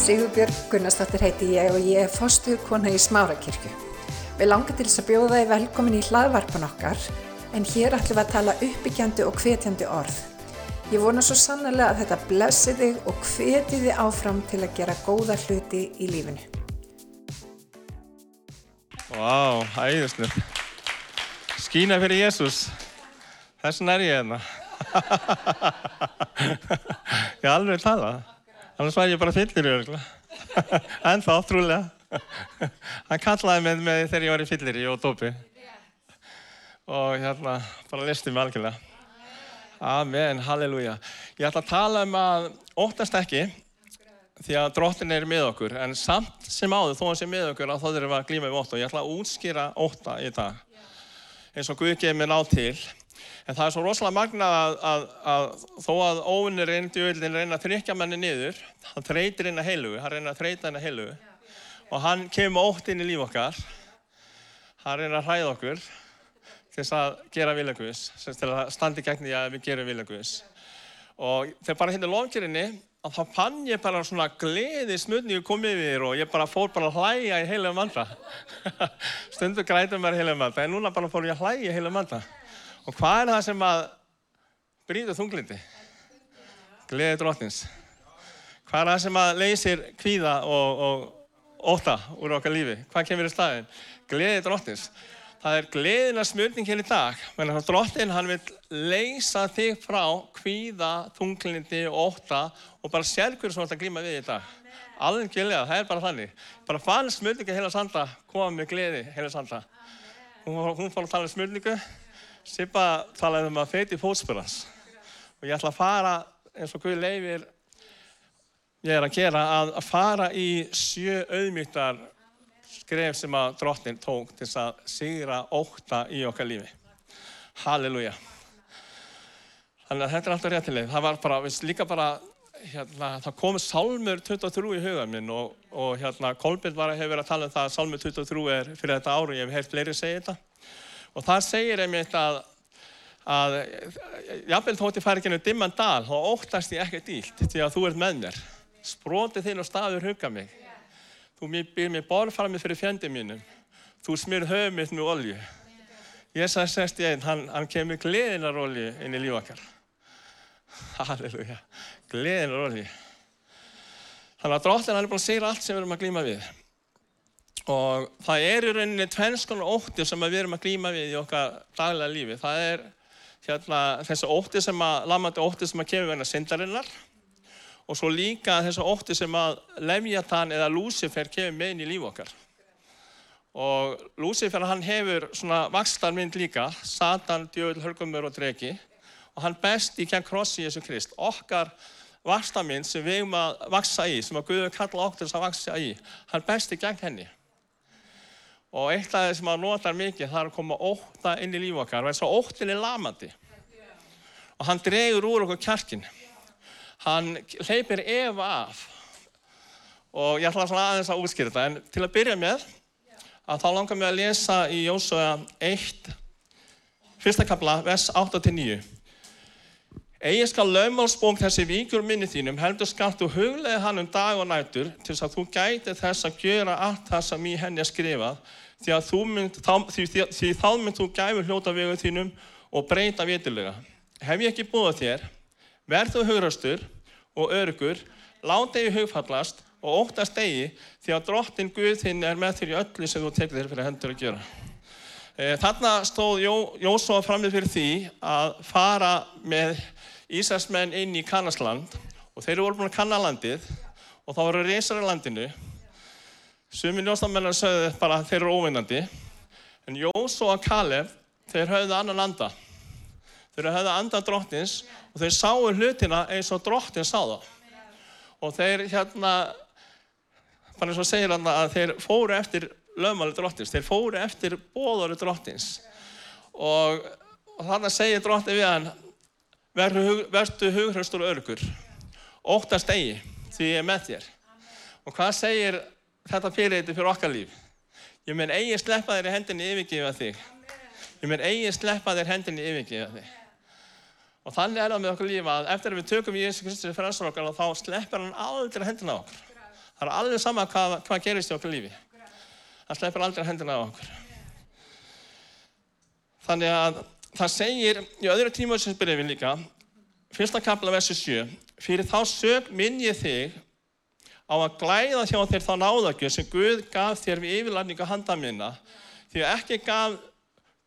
Sigurbjörg Gunnarsdóttir heiti ég og ég er fostuðkona í Smárakirkju. Við langar til þess að bjóða þið velkomin í hlaðvarpan okkar en hér ætlum við að tala uppbyggjandi og hvetjandi orð. Ég vona svo sannlega að þetta blessi þig og hveti þig áfram til að gera góða hluti í lífinu. Vá, æðisnur. Skína fyrir Jésús. Þessan er ég hérna. ég har alveg talað. Annars var ég bara fyllir en þá, trúlega. Hann kallaði mig með þegar ég var í fyllir og dópi. Og hérna, bara listi mig algjörlega. Amen, halleluja. Ég ætla að tala um að óttast ekki því að drottin er með okkur. En samt sem áður, þó hann sé með okkur, þá þurfum við að glíma við ótta. Og ég ætla að útskýra ótta í dag. Eins og Guð gefið mér ná til. En það er svo rosalega magnað að, að, að þó að óvinnurinn, djöðlinn, reyna að þrykja manni niður, hann þreytir inn að heilugu, hann reyna að þreyta inn að heilugu og hann kemur ótt inn í líf okkar, hann reyna að hræða okkur til að gera viljaguðs, til að standi gegn því að við gerum viljaguðs. Og þegar bara hérna lofgjörðinni, þá fann ég bara svona gleði smutningu komið við og ég bara fór bara að hlæja í heilum vandra. Stundu grætum mér heilum vandra, en núna bara fór ég að hlæja í heilum vandra. Og hvað er það sem að brýta þunglindi? Gleði drottins. Hvað er það sem að leysir kvíða og, og óta úr okkar lífi? Hvað kemur í staðin? Gleði drottins. Það er gleðina smörning hér í dag. Menn að drottin hann vil leysa þig frá kvíða, þunglindi og óta og bara sér hverju sem þú ætti að glíma við í dag. Alveg gilja, það er bara þannig. Bara fann smörninga heila sanda, koma með gleði heila sanda. Hún, hún fór að tala um smörningu. Sippa talaði um að feiti fótspörans og ég ætla að fara eins og Guð leifir ég er að gera að fara í sjö auðmygtar skref sem að drottin tók til að sigra óta í okkar lífi. Halleluja. Þannig að þetta er alltaf réttileg. Það var bara, við líka bara, hérna, það kom Salmur 23 í huga minn og, og hérna, Kolbjörn var að hefur verið að tala um það að Salmur 23 er fyrir þetta ári, ég hef heilt fleiri segja þetta. Og það segir einmitt að, að jafnvel þótt ég fær ekki ennum dimman dal, þá óttast ég ekkert ílt því að þú ert með mér. Sprótið þinn og staður hugga mig. Þú býr mér borðframið fyrir fjöndið mínum. Þú smyr höfum mitt með olju. Ég sagði sérst ég einn, hann, hann kemur gleðinar olju inn í líf okkar. Halleluja. Gleðinar olju. Þannig að dróttin hann er bara að segja allt sem við erum að glýma við. Og það er í rauninni tvennskonar ótti sem við erum að glýma við í okkar daglega lífi. Það er hérna, þessi ótti sem að, lamandi ótti sem að kemur vegna syndarinnar og svo líka þessi ótti sem að Leviathan eða Lucifer kemur með inn í líf okkar. Og Lucifer hann hefur svona vakstarmynd líka, Satan, djöðl, hörgumur og dregi og hann best í kjent krossi Jésu Krist. Okkar vakstarmynd sem við erum að vaksa í, sem að Guður kalla okkur þess að vaksa í, hann best í gegn henni. Og eitt af það sem maður notar mikið það er að koma óta inn í líf okkar og þess að óttin er lamandi. Og hann dregur úr okkur kjarkin. Hann hleypir Eva af. Og ég ætla svona aðeins að útskýra þetta. En til að byrja með, að þá langar mér að lesa í Jósua 1, fyrsta kapla, vers 8-9. Egi skal lögmálsbók þessi víkur minni þínum, heldur skalt þú huglega hann um dag og nætur til þess að þú gæti þess að gjöra allt það sem í henni er skrifað því að mynd, þá, því, því, því þá mynd þú gæfur hljóta vegu þínum og breyta vitilega. Hef ég ekki búið þér, verð þú hugrastur og örugur, láta þig hugfallast og óttast degi því að drottin Guð þinn er með þér í öllu sem þú tekur þér fyrir hendur að gera. Þarna stóð Jó, Jósóa framlið fyrir því að fara með Íslandsmenn inn í Kannasland og þeir eru voru búin að kanna landið og þá voru reysar í landinu. Sumi njóstamennar sögðu bara að þeir eru óvinnandi en Jósóa og Kaleb þeir höfðu annan anda. Þeir höfðu andan drottins og þeir sáu hlutina eins og drottin sá það. Og þeir hérna, bara eins og segir hann að þeir fóru eftir lögmáli drottins, þeir fóru eftir bóðari drottins og, og þannig segir drottin við hann verðu hughröstur og örgur óttast eigi því ég er með þér. Og hvað segir þetta fyrirreiti fyrir okkar líf? Ég menn eigi sleppa þér í hendinni yfirgefa þig. Ég menn eigi sleppa þér hendinni yfirgefa þig. Og þannig er það með okkur líf að eftir að við tökum Jésu Kristi fyrir frelsar okkar þá sleppar hann aldrei hendina okkur. Það er alveg sama hvað, hvað gerist í okkur lífi. Hann sleppur aldrei hendina á okkur. Þannig að það segir í öðru tímaðsinsbyrjum líka, fyrsta kapla versi 7, fyrir þá sög minn ég þig á að glæða hjá þér þá náðagjöð sem Guð gaf þér við yfirlæningu handa minna, því að ekki gaf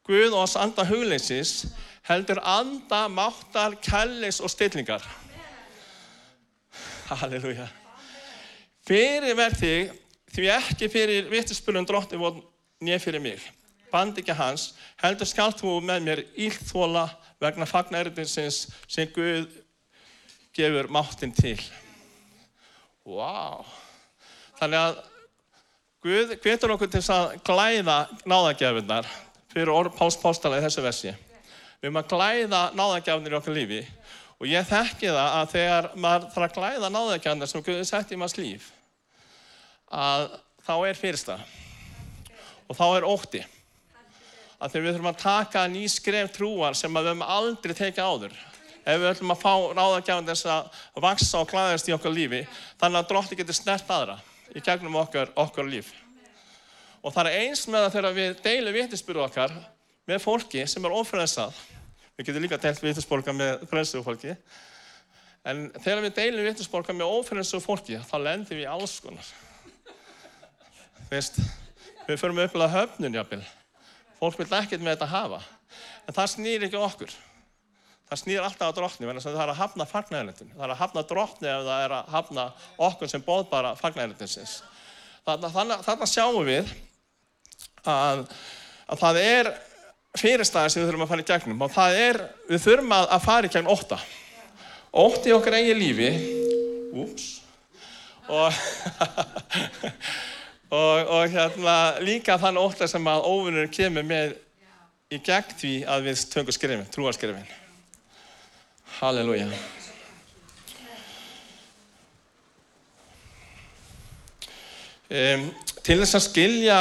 Guð oss anda hugleysis, heldur anda, máttar, kærleis og stillingar. Halleluja. Fyrir verð þig, því ekki fyrir vittispilun drótti voru nýja fyrir mig. Band ekki hans, heldur skalt þú með mér ílþóla vegna fagnæriðinsins sem Guð gefur máttin til. Wow. Þannig að Guð hvetur okkur til að glæða náðagjafinnar fyrir orð Páls Pástala í þessu versi. Við erum að glæða náðagjafinir í okkar lífi og ég þekki það að þegar maður þarf að glæða náðagjafinnar sem Guð sett í maður líf að þá er fyrirstað og þá er ótti að þegar við þurfum að taka ný skref trúar sem við höfum aldrei tekið áður. Ef við ætlum að fá ráðagjafan þess að vaksa og glæðast í okkar lífi þannig að drótti getur snert aðra í gegnum okkar, okkar líf. Og það er eins með að þegar við deilum vittisbyrju okkar með fólki sem er ofrensað við getum líka deilt vittisborga með frelsuðu fólki en þegar við deilum vittisborga með ofrensað fólki þá lendir við í alls konar. Veist, við förum upp að höfnun jafnvel fólk vil ekkert með þetta hafa. En það snýr ekki okkur. Það snýr alltaf á drottni það er að hafna fagnæðilegtin það er að hafna drottni ef það er að hafna okkur sem bóðbara fagnæðilegtinsins þannig sjáum við að, að það er fyrirstæði sem við þurfum að fara í gegnum. Og það er, við þurfum að, að fara í gegn óta ótti í okkar eigi lífi. Úps. Og og, og hérna líka þann óta sem að óvinnur kemur með í gegn því að við tökum skrifin, trúarskrifin Halleluja. Um, Til þess að skilja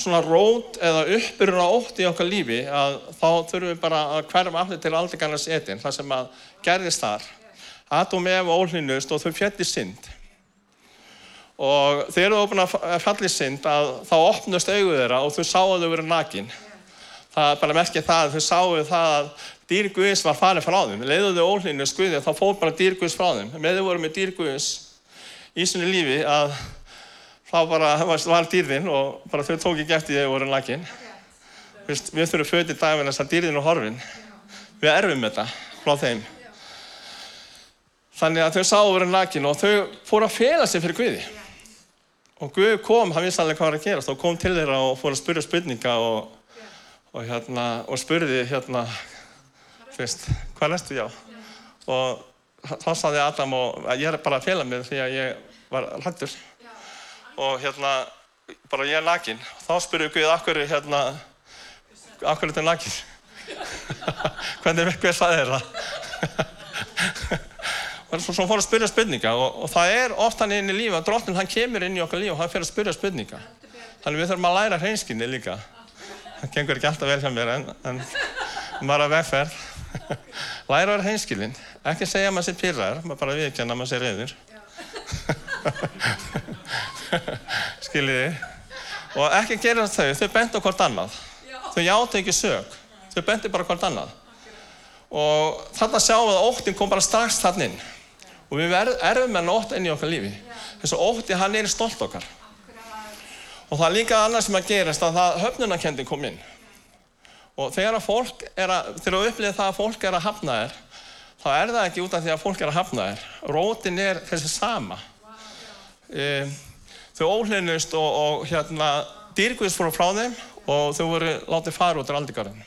svona rót eða uppbyrjun á ótt í okkar lífi að þá þurfum við bara að hverjum aftur til aldrei etin, það sem að gerðist þar. Adam ef og óhlínust og þau fjalli synd og þegar þú opna fjalli synd að þá opnust auðu þeirra og þau sáu að þau verið nakin. Það er bara merkið það að þau sáu það að dýr Guðs var farið frá þeim. Leiðu þau óhlinu skuðið þá fór bara dýr Guðs frá þeim. Með þau voru með dýr Guðs í sinni lífi að þá bara var dýrðin og bara þau tók ekki eftir þau voru nakin. Við þurfum fötið daginn þess að dýrðin og horfin. Við erfum þetta frá þeim. Þannig að þau sáu vera nakin og þau fóru að fela sig fyrir Guði og Guð kom, hann vissi alveg hvað var að gerast og kom til þeirra og fór að spyrja spurninga og, og, hérna, og spurði hérna, veist, hvað lestu ég á? Og þá saði Adam og ég er bara að fela mig því að ég var hlættur og hérna, bara ég er nakin. Þá spurði Guð, akkur er hérna, akkur er þetta nakin? Hvernig vekk við saði þér það? Svo fór að spyrja spurninga og, og það er oft hann inn í lífa drottin hann kemur inn í okkar líf og hann fyrir að spyrja spurninga. Þannig við þurfum að læra hreinskinni líka. Það gengur ekki alltaf vel hjá mér en, en að vegferð. Læra hreinskilinn. Ekki segja að maður sé pyrrar bara viðkjanna að maður sé reyður skiljiði? Og ekki gera þau, þau bentu hvort annað. Þau játa ekki sög þau bentu bara hvort annað. Og þarna sjáum við að óttin kom bara strax þarna inn og við erfum með nótt inn í okkar lífi. Þess að ótti hann er stolt okkar. Og það er líka annað sem að gerast að það höfnunarkendin kom inn. Og þegar að fólk er að þegar þú upplýðir það að fólk er að hafna þér þá er það ekki út af því að fólk er að hafna þér. Rótin er þessi sama. E, þau óhleinust og, og hérna dýrkvist fór frá þeim og þau voru látið fara út á aldigarðin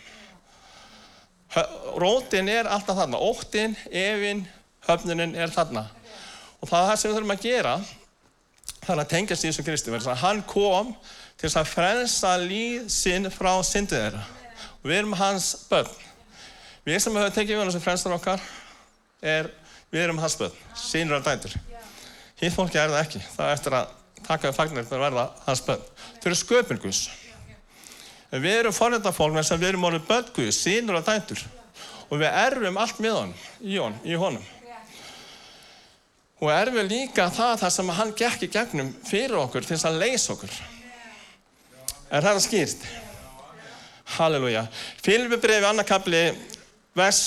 rótin er alltaf þarna. Óttin, efinn höfnunin er þarna. Og það er það sem við þurfum að gera, það er að tengjast Jésu Kristi, hann kom til að frelsa líð sinn frá syndið þeirra. Og við erum hans börn. Við sem höfum tekið við hann sem frelsar okkar, er, við erum hans börn, sínur af dætur. Hitt fólki er það ekki, það er eftir að taka við fagnir að verða hans börn. Þau eru sköpungus. En við erum þess að við erum orðið börnguðis, sínur af dætur. Og við erfum allt með honum, í honum. Og við líka það þar sem hann gekk í gegnum fyrir okkur til þess að leysa okkur. Er það skýrt? Halleluja. Filipi brefi annarkabli vers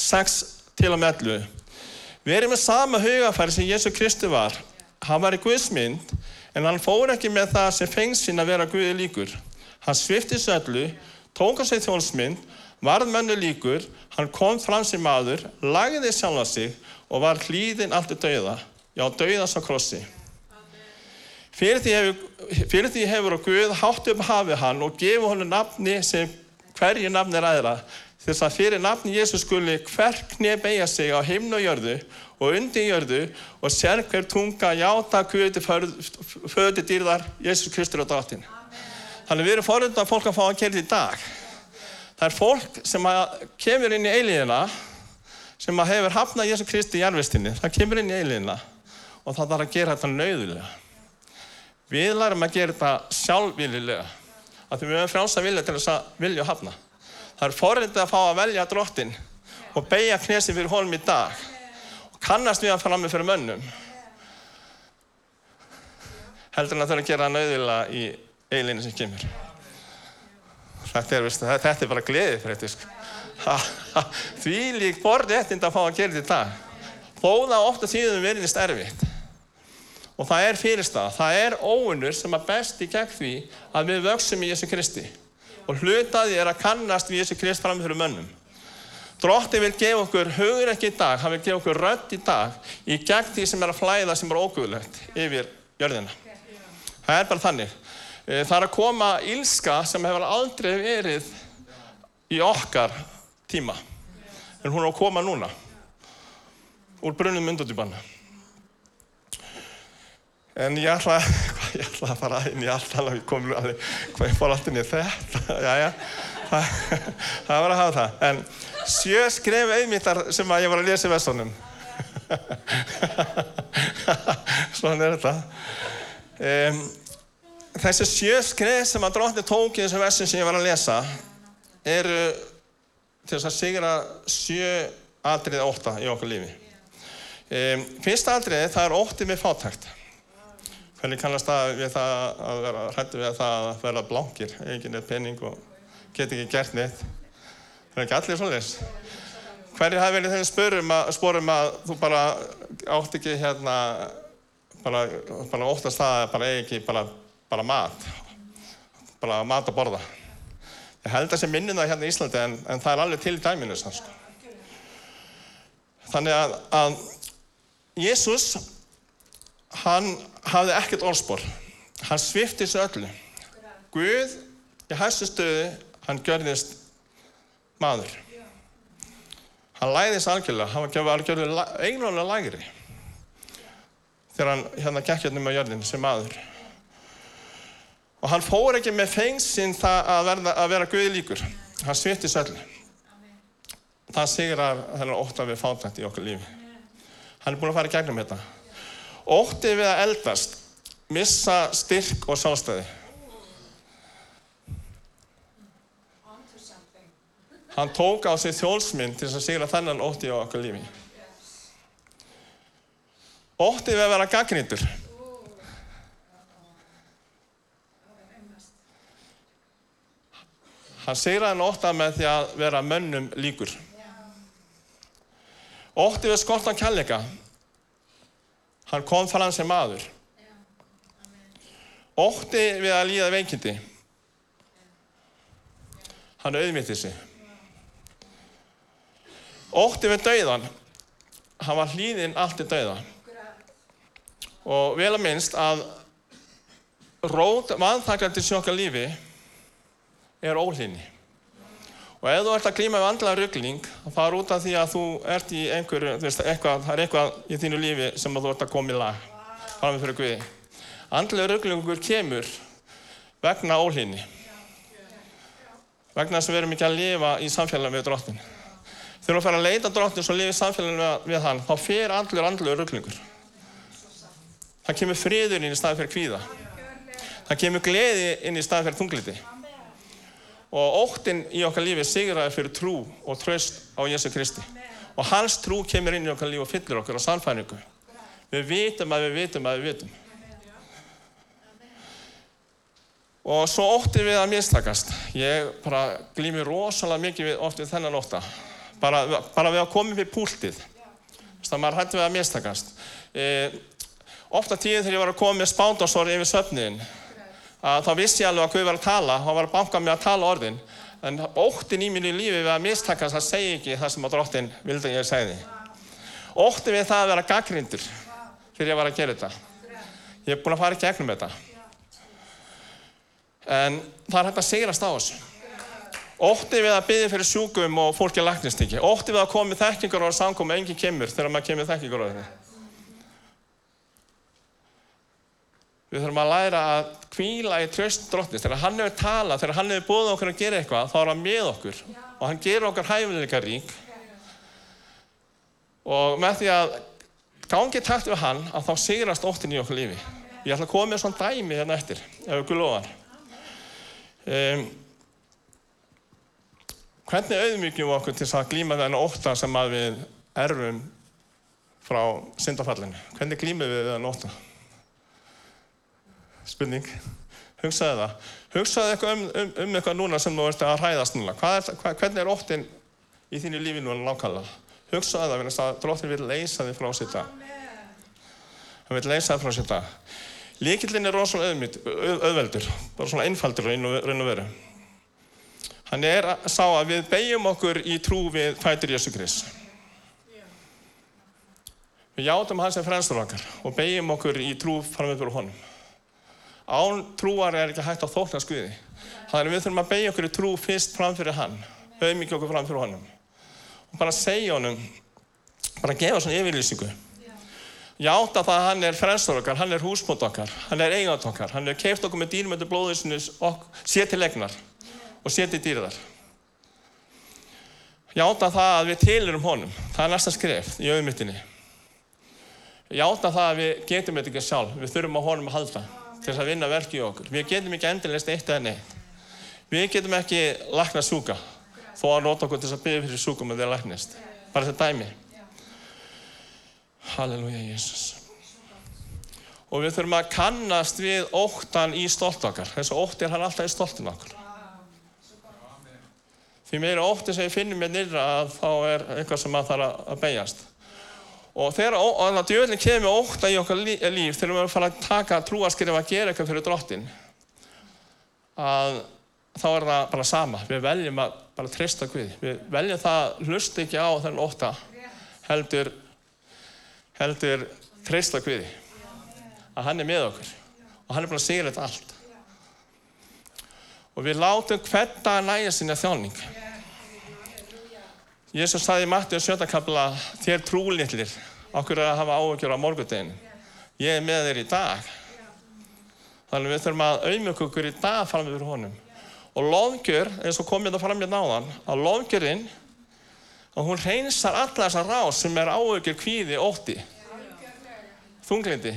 6 til og með 11. Við erum með sama hugafæri sem Jésu Kristi var. Hann var í Guðsmynd en hann fór ekki með það sem fengst sín að vera Guði líkur. Hann svifti söllu, tók á sig þjónsmynd, varð mönnu líkur, hann kom fram sem maður, lagði sjálfa sig og var hlýðin alltaf dauða. Já, dauða svo krossi. Fyrir því, hefur, fyrir því hefur og Guð hátt upp hafið hann og gefið honum nafni sem hverju nafni er aðra. Þess að fyrir nafni Jésu skuli hver knið beigja sig á himn og jörðu og undir jörðu og sér hver tunga játa Guð til föði dýrðar Jésu Kristur og dráttinn. Þannig við erum foröndan að fólk að fá að gera þetta í dag. Það er fólk sem kemur inn í eilíðina sem hefur hafnað Jésu Kristi í jarfistinni. Það kemur inn í eilíðina og það þarf að gera þetta nauðulega. Við lærum að gera þetta sjálfvillilega. Því við höfum frjálsa vilja til þess að vilja og hafna. Það er forrindið að fá að velja drottin og beigja knesi fyrir honum í dag og kannast við að fara með fyrir mönnum. Heldur en að það er að gera nauðvila í eiginleginni sem kemur. Þetta er, þetta er bara gleðið fyrir þetta. Því lík borðið eftir að fá að gera þetta. Þó það ofta tíðum verðist erfitt. Og það er fyrirstað, það er óunur sem að best í gegn því að við vöksum í Jésu Kristi. Og hlutaði er að kannast við Jésu Krist fram fyrir mönnum. Drótti vil gefa okkur hugur ekki í dag, hann vil gefa okkur rödd í dag í gegn því sem er að flæða sem er ógöðlegt yfir jörðina. Það er bara þannig. Það er að koma ílska sem hefur aldrei verið í okkar tíma. En hún er að koma núna. Úr brunnum myndutjúbanna. En ég ætla, ég ætla að fara inn í allt alveg, ég kom alveg, hvað ég fór alltaf inn í þetta, já já, það, það var að hafa það. En sjö skref auðmýttar sem að ég var að lesa í vestunum. Svona er þetta. Um, þessi sjö skref sem að drótti tók í þessu vestum sem ég var að lesa eru til þess að sigra sjö atriði ótta í okkur lífi. Um, fyrsta atriði það er ótti með fátækt. Hvernig kannast það við það að vera hrættu við það að vera blankir, eigin er penning og get ekki gert neitt. Það er ekki allir svona Hverju hafi verið þeim spörum að, spórum að þú bara átt ekki hérna, bara, bara óttast það að bara eigi ekki bara, bara mat, bara mat að borða. Ég held að sé minnum það hérna í Íslandi en, en það er alveg til í dæminu sann sko. Þannig að, að Jésús hann hafði ekkert orðspor. Hann svifti þessu öllu. Guð í hæstu stöðu, hann gjörðist maður. Hann læðist algjörlega, hann var algjörlega eiginlega lægri þegar hann hérna gekk hérna með jörðin sem maður. Og hann fór ekki með fengsinn það að, að vera Guði líkur. Hann svifti þessu öllu. Það sigrar þennan óttan við fátækt í okkur lífi. Hann er búin að fara í gegnum þetta. Óttið við að eldast, missa styrk og sjálfstæði. Hann tók á sig þjólsmynd til að sigra þennan óttið á okkur lífi. Óttið við að vera gaggríndur. Hann sigraði hann óttað með því að vera mönnum líkur. Óttið við skortan kærleika. Hann kom fram sem maður. Ótti við að líða veikindi. Hann auðvitið sig. Ótti við dauðan. Hann var hlýðinn allt í dauða. Og vel að minnst að rót vanþaklandi sjóka lífi er óhlýni. Og ef þú ert að klíma við andla ruggling, þá er út af því að þú ert í einhverju, þú veist, eitthvað, það er eitthvað í þínu lífi sem þú ert að koma í lag, fram með fyrir Guði. Andlega rugglingur kemur vegna óhlýni. Vegna þess að við erum ekki að lifa í samfélaginu við drottin. Þegar þú fer að leita drottin og lifa í samfélaginu við, hann, þá fer andlur andlega rugglingur. Það kemur friður inn í staði fyrir kvíða. Það kemur gleði inn í staði fyrir þungliti. Og óttinn í okkar lífi sigraði fyrir trú og tröst á Jésu Kristi. Og hans trú kemur inn í okkar lífi og fyllir okkur á sannfæringu. Við vitum að við vitum að við vitum. Og svo ótti við að mistakast. Ég bara glými rosalega mikið við, oft við þennan ótta. Bara, bara við að koma upp í púltið. Þannig að maður hætti við að mistakast. E, ofta tíðin þegar ég var að koma með spándásori yfir söfniðin, þá vissi ég alveg að hvað var að tala, hann var að banka mig að tala orðin. En óttin í mínu lífi við að mistakast, það segi ekki það sem að drottin vildi að ég segði. Ótti við það að vera gaggrindur fyrir ég var að gera þetta. Ég er búinn að fara í gegnum þetta. En það er hægt að sigrast á þessu. Ótti við að byggja fyrir sjúkum og fólki að læknist ekki. Ótti við að koma með þekkingar og samkom og enginn kemur þegar maður kemur þekkingar á þetta. Við þurfum að læra að kvíla í tröst drottins. Þegar hann hefur talað, þegar hann hefur búið okkur að gera eitthvað, þá er hann með okkur. Og hann gerur okkar hæfileika rík. Og með því að gangi takt við hann, að þá sigrast óttin í okkur lífi. Ég ætla að koma með svona dæmi hérna eftir, ef við gulóðar. Um, hvernig auðmyggjum við okkur til að glíma þennan óta sem við erfum frá syndafallinu? Hvernig glímum við þennan óta? Spurning. Hugsaðu það. Hugsaðu eitthvað um, um, um eitthvað núna sem þú ert að hræðast núna. Er, hvað, hvernig er óttin í þínu lífi núna nákvæmlega? Hugsaðu það, þannig að dróttin vil leysa þig frá sér dag. Hann vil leysa þig frá sér dag. Líkillin er rosalega auðveldur, bara svona einfaldur raun og veru. Hann er að sá að við beigjum okkur í trú við fætur Jésu Krist. Við játum hans sem frenstur okkar og beigjum okkur í trú framöð fyrir honum. Án trúar er ekki hægt að þókna skuði. Þannig við þurfum að beigja okkur í trú fyrst fram fyrir hann, auðmyggja okkur fram fyrir honum. Og bara segja honum, bara gefa svona yfirlýsingu. Játa það að hann er frelstur okkar, hann er húsbónd okkar, hann er eigand okkar, hann er keift okkur með dýrmöndu blóðisinu sér til legnar og sér til dýrðar. Játa það að við tilurum honum, það er næsta skref í auðmyttinni. Játa það að við getum þetta ekki sjálf, við þurfum á honum að halda til þess að vinna verki í okkur. Við getum ekki endurleist eitt eða neitt. Við getum ekki lakna sjúka, þó að nota okkur til þess að byggja fyrir sjúkum en þeir laknist. Bara þetta dæmi. Halleluja, Jésús. Og við þurfum að kannast við óttan í stolt okkar. Þessu ótti er hann alltaf í stoltin okkur. Því meira ótti sem við finnum með nýra að þá er eitthvað sem að þarf að beigjast. Og þegar djöðlinn kemur ótta í okkar líf, þegar við erum að fara að taka trúaskrif að gera eitthvað fyrir drottin, að þá er það bara sama. Við veljum að bara trista Guði. Við veljum það, hlust ekki á þennan ótta, heldur heldur treysta Guði að hann er með okkur og hann er búin að segja þetta allt og við látum hvern dag næja sinna þjáning Jésús sagði í Matti og sjöndakabla þér trúlitlir okkur að hafa áhugjur á morgundeginu ég er með þér í dag. Þannig við þurfum að auðmjög okkur í dag fram yfir honum. Og loðgjör, eins og komið það fram í náðan að loðgjörinn og hún reynsar alla þessa rás sem er áökjur kvíði ótti þunglindi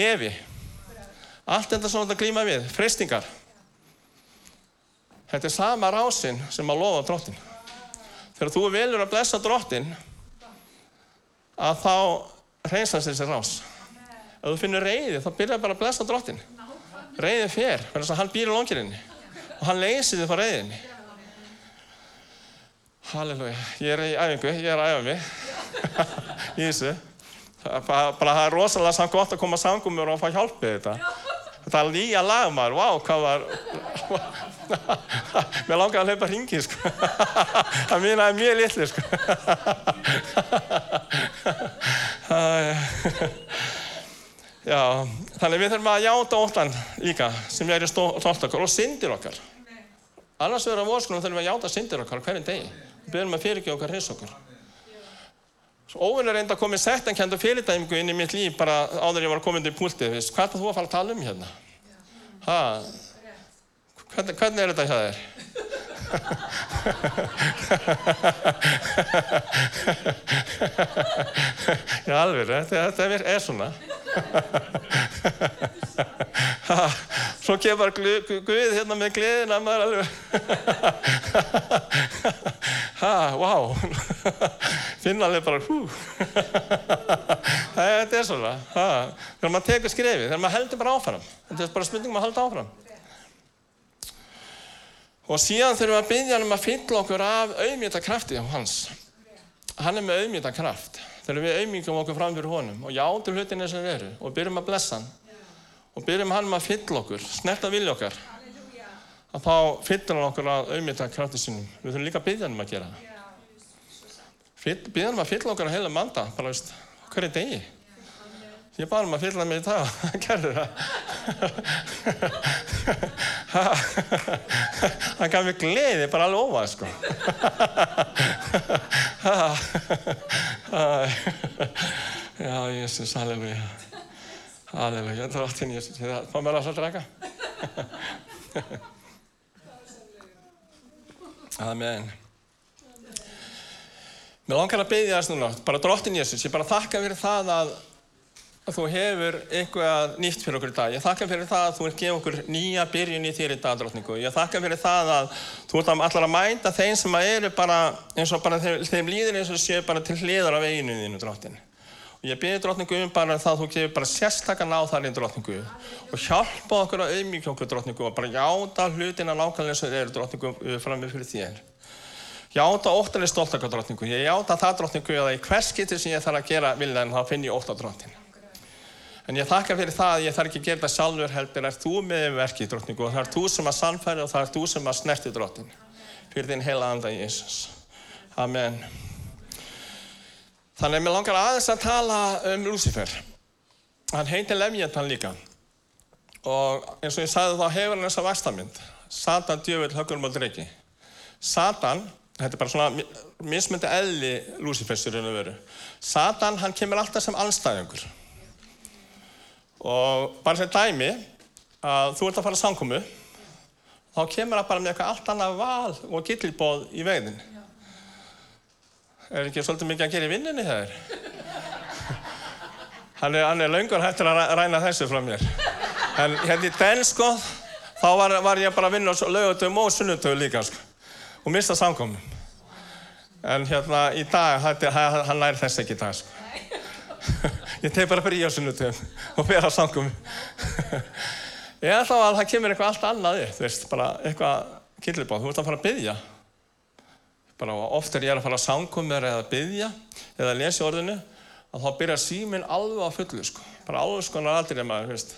evi allt þetta sem þetta glýma við freystingar þetta er sama rásin sem að lofa drottin þegar þú velur að blessa drottin að þá reynsast þessi rás. Ef þú finnur reyði þá byrjar bara að blessa drottin reyði fer, þannig að hann býr í longirinni og hann leysir þið frá reyðinni Halleluja, ég er í æfingu, ég er að æfa mig. Í þessu. Bara það er rosalega samt gott að koma sangumur og fá hjálpið þetta. Þetta er nýja lag maður, vá, wow, hvað var... Mér langar að hlaupa hringi, sko. Það er mjög litli, sko. Já, þannig við þurfum að játa óttan líka sem er í stolt okkar og syndir okkar. Annars verður á vorskunum þurfum við að játa syndir okkar hverjum degi. Við byrjum að fyrirgefa okkar hins okkur. Óvinn er reynda að koma í sektankend og fyrirtæmingu inn í mitt líf bara áður ég var komin til púltið. Hvað er það þú að fara að tala um hérna? Ha? Hvernig, hvernig er þetta hjá þér? Já, alveg, þetta, þetta er svona. Svo kemur Guð hérna með gleðina maður alveg. ha, wow, finna alveg bara, hú, þetta er svona, ha, þegar maður tekur skrefið, þegar maður heldur bara áfram, þetta er bara spurningum að halda áfram. Og síðan þurfum við að byggja hann um að fylla okkur af auðmjöta krafti á hans. Hann er með auðmjöta kraft, þegar við auðmjögum okkur fram fyrir honum og játum hlutin eins og við erum og byrjum að blessa hann og byrjum hann um að fylla okkur, snerta vilja okkar að þá fyllir hann okkur að auðvitað krafti sínum. Við þurfum líka að byggja hann um að gera. Byggja hann um að fylla okkur að heila manda, bara veist, hverju degi. Ég bara um að fylla mig í það, hann gerður það. hann gaf mér gleði, bara alveg óvað, sko. Já, Jésús, halleluja. Halleluja, það er allt hinn Jésús. Það fá mér að það draka. Amen. Mér langar að beðja þess núna, bara drottin Jésús, ég bara þakka fyrir það að, að þú hefur eitthvað nýtt fyrir okkur í dag. Ég þakka fyrir það að þú ert gefið okkur nýja byrjun í þér í dag, drottningu. Ég þakka fyrir það að þú ert allar að mænda þeim sem eru bara, eins og bara þeim, þeim líður eins og séu bara til hliðar af eiginu þínu, drottin. Og ég byrði drottningu um bara það að þú gefur bara sérstakar náþarinn drottningu og hjálpa okkur að auðmíkja okkur drottningu og bara játa hlutina nákvæmlega sem þeir eru drottningu fram með fyrir þér. Játa óttanlega stolt okkar drottningu. Ég játa það drottningu að í hvers getur sem ég þarf að gera viljan þá finn ég ótt á drottin. En ég þakka fyrir það að ég þarf ekki að gera það sjálfur heldur. Er þú með verkið drottningu og það er þú sem að sannfæri og það er þú sem að snerti drottin. Fyrir þinn heila anda Jésús. Amen. Þannig að mér langar aðeins að tala um Lucifer. Hann heitir Lemjetan líka. Og eins og ég sagði þá hefur hann þessa vastamynd. Satan, djövel, höggur og dregi. Satan, þetta er bara svona mismyndi eðli Lucifers í raun og veru. Satan, hann kemur alltaf sem anstæðingur. Og bara sem dæmi, að þú ert að fara að samkomu, þá kemur það bara með eitthvað allt annað val og gillibóð í veginn. Er ekki svolítið mikið að gera í vinninni er? Hann er, er laungur hættur að ræna þessu frá mér. En hérna í den sko, þá var, var ég bara að vinna á laugatöfum og sunnutöfum líka sko. Og mista samkominn. En hérna í dag, hann nær þess ekki í dag sko. Ég teg bara frí á sunnutöfum og fyrir á samkominn. Ég ætla að það kemur eitthvað allt annað upp, þú veist, bara eitthvað killibáð. Þú ert að fara að byggja bara oft er ég að fara að samkomur eða byggja eða lesa orðinu að þá byrja síminn alveg á fullu sko. bara alls konar aldrei maður veist.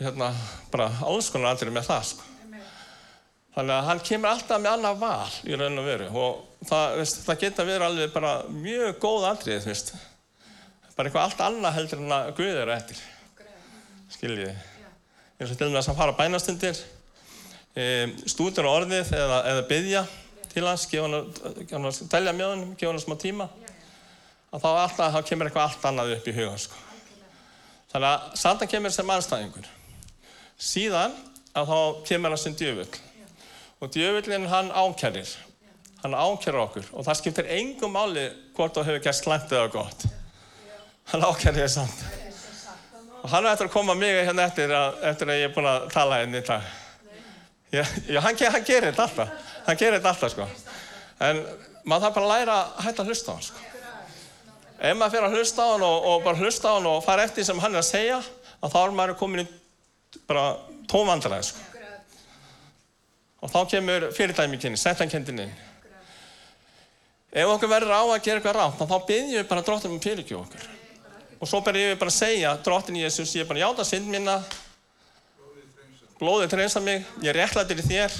hérna, bara alls konar aldrei með það sko. þannig að hann kemur alltaf með annað val í raun og veru og það, veist, það geta verið alveg bara mjög góð aldrei bara eitthvað allt annað heldur en að Guð eru eftir. Skiljiði eins og til og með að fara bænastundir e, stúdur á orðið eða, eða byggja til hans, telja með hann, gefa hann smá tíma. Að þá alltaf, þá kemur eitthvað allt annað upp í hugan sko. þannig að Satan kemur sem anstæðingur síðan að þá kemur hann sem djöfull. Og djöfullin hann ákjærir hann ákjærir okkur. Og það skiptir engum máli hvort þú hefur gert slæmt eða gott hann ákjærir þér samt og hann er eftir að koma mig hérna eftir að, eftir að ég er búin að tala hérna í dag já, hann, hann gerir þetta alltaf hann gerir þetta alltaf sko. En maður þarf bara að læra að hætta að hlusta á hann sko. Ef maður fyrir að hlusta á hann og, og bara hlusta á hann og fara eftir sem hann er að segja, að þá er maður komin í bara tómvandræði sko. Og þá kemur fyrirdæmikynni, settankendinni. Ef okkur verður á að gera eitthvað rátt, þá byrjum við bara dróttum um fyrirgjóð okkur. Og svo byrjum við bara að segja, dróttin Jésús, ég er bara játa synd minna, blóðið treysa mig, ég er réttlættir í þér.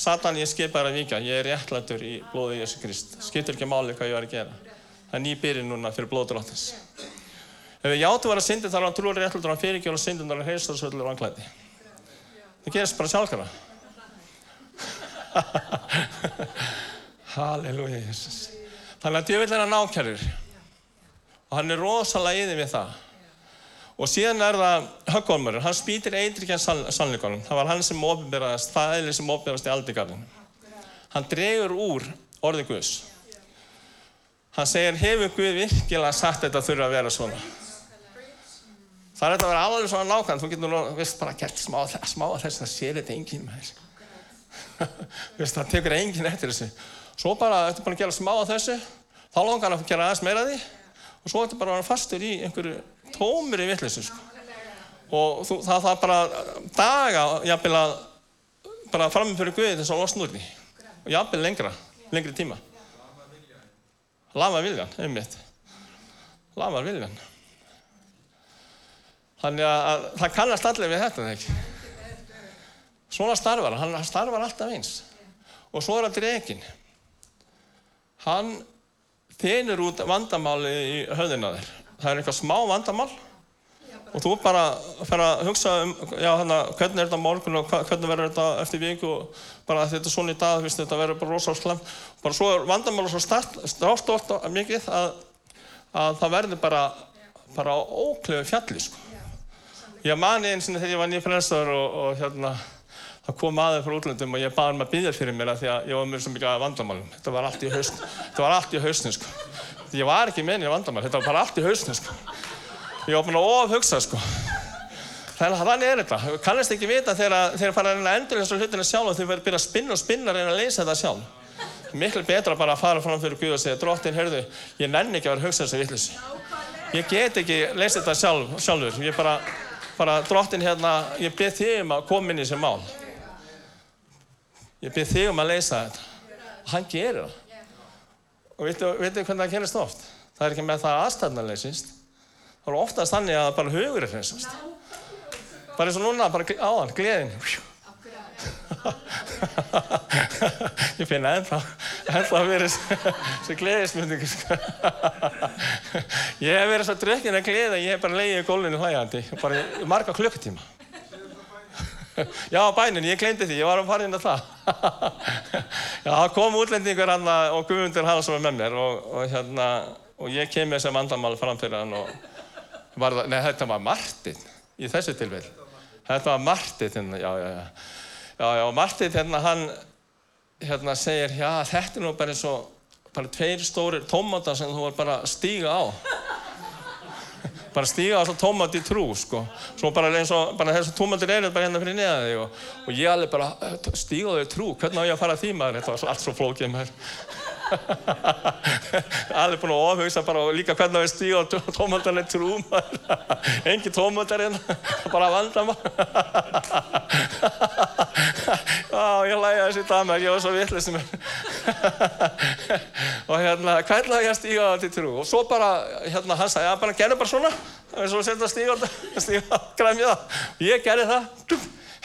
Satan, ég skip bara að vika, ég er réttlættur í blóðið Jésu Krist. Skiptir ekki máli hvað ég var að gera. Það er ný byrjun núna fyrir blóðdróttins. Ef við játum að vera syndin, er hann trúur réttlættur, hann fyrirgjóður og syndin, er hann heilstóðsvöldur og anglæti. Það gerist bara sjálfkara. Halleluja, Jesus. Þannig að djövill er hann ákjærir. Og hann er rosalega yfir við það. Og síðan er það höggormurinn, hann spýtir eitrikjan sannleikonum. Það var hann sem ofnbyrðast, það eðli sem ofnbyrðast í aldigarðin. Hann dregur úr orði Guðs. Hann segir, hefur Guð virkilega sagt þetta þurfa að vera svona? Það er þetta að vera alveg svona nákvæmt, þú getur nú, veist, bara gert smá, smá þess að sér þetta enginn með þessu. veist, það tekur enginn eftir þessu. Svo bara, eftir bara að gera smá á þessu, þá langar hann að gera aðeins meira því og svo eftir bara að vera fastur í einhverju tómur í vittlissu, sko. Og þú, það það bara daga, jafnvel að, bara framum fyrir Guði þess að losna úr því. Og jafnvel lengra, lengri tíma. Lafa viljan, einmitt. Lafa viljan. Þannig að, að það kannast allir við þetta, ekki? Svona starfar hann, hann starfar alltaf eins. Og svo er hann dregin. Hann þenur út vandamáli í höfðina þér. Það er eitthvað smá vandamál og þú bara fer að hugsa um já, hana, hvernig er þetta morgun og hvernig verður þetta eftir viku og bara þetta er svona í dag, viðst, þetta verður bara rosalega slem. Bara svo er vandamáli svo strástort mikið að, að það verður bara, bara óklöfu fjalli, sko. Ég mani eins og þegar ég var nýja frelsar og, og hérna, það kom aðeins frá útlöndum og ég baði hann að byggja fyrir mér að því að ég var með svo mikið vandamálum. Þetta var allt í hausn, þetta var allt í hausnum, sko. Ég var ekki með nýja vandamál, þetta var bara allt í hausnum, sko. Ég var búinn að ofhugsa, sko. Þannig að þannig er þetta. Kannast ekki vita þegar þeir fara að að endur þessu hlutinu sjálf og þau verður að byrja að spinna og spinna að reyna að leysa þetta sjálf. Miklu betra bara að fara fram fyrir Guð og segja, dróttin, heyrðu, ég nenni ekki að vera að hugsa þessu vittlis. Ég get ekki leysa þetta sjálf, sjálfur. Ég bara, bara dróttin hérna, ég byrð þig um að koma inn í þessi mál. Ég byrð þig um að leysa þetta. Og hann gerir það. Og veitu, hvernig það kennist oft? Það er ekki með það aðstæðanleysist. Það er oftast þannig að bara hugur er hreinsast. Bara eins og núna, bara áðan, gleðin. Ég finna ennþá, ennþá að vera þessi gleðismyndingu. Sko. Ég hef verið svo drökkinn að gleða, ég hef bara leiðið í gólfinu hlægandi, bara marga klukkutíma. Já, bænin, ég glemdi því, ég var að fara inn á það. Já, það kom útlendingur hann og Guðmundur sem var með mér og, og, hérna, og ég kem með þessi vandamál fram fyrir hann og var það, nei, þetta var Martin í þessu tilvel. Þetta var Martin, hérna, já, já, já. Já, já, og Martin, hérna, hann hérna segir, já, þetta er nú bara eins og bara tveir stórir tómatar sem þú var bara að stíga á. Bara stíga svo tómat í trú, sko. Svo bara eins og, bara þessu tómatir eru bara hérna fyrir neða þig og, og ég alveg bara, stíga á þig trú, hvernig á ég að fara því maður? Þetta var allt svo flókið maður. alveg búin að ofhugsa bara og líka hvernig á ég stíga á tómatarni trú maður. Engi tómatar hérna, bara vanda maður. Já, ég læði þessi damer, ég var svo vittlust um og hérna, hvernig á ég að stíga á þetta trú? Og svo bara, hérna, hann sagði, já, bara gerðu bara svona, og svo setja stíga á þetta, stíga á græmið það. Og ég gerði það,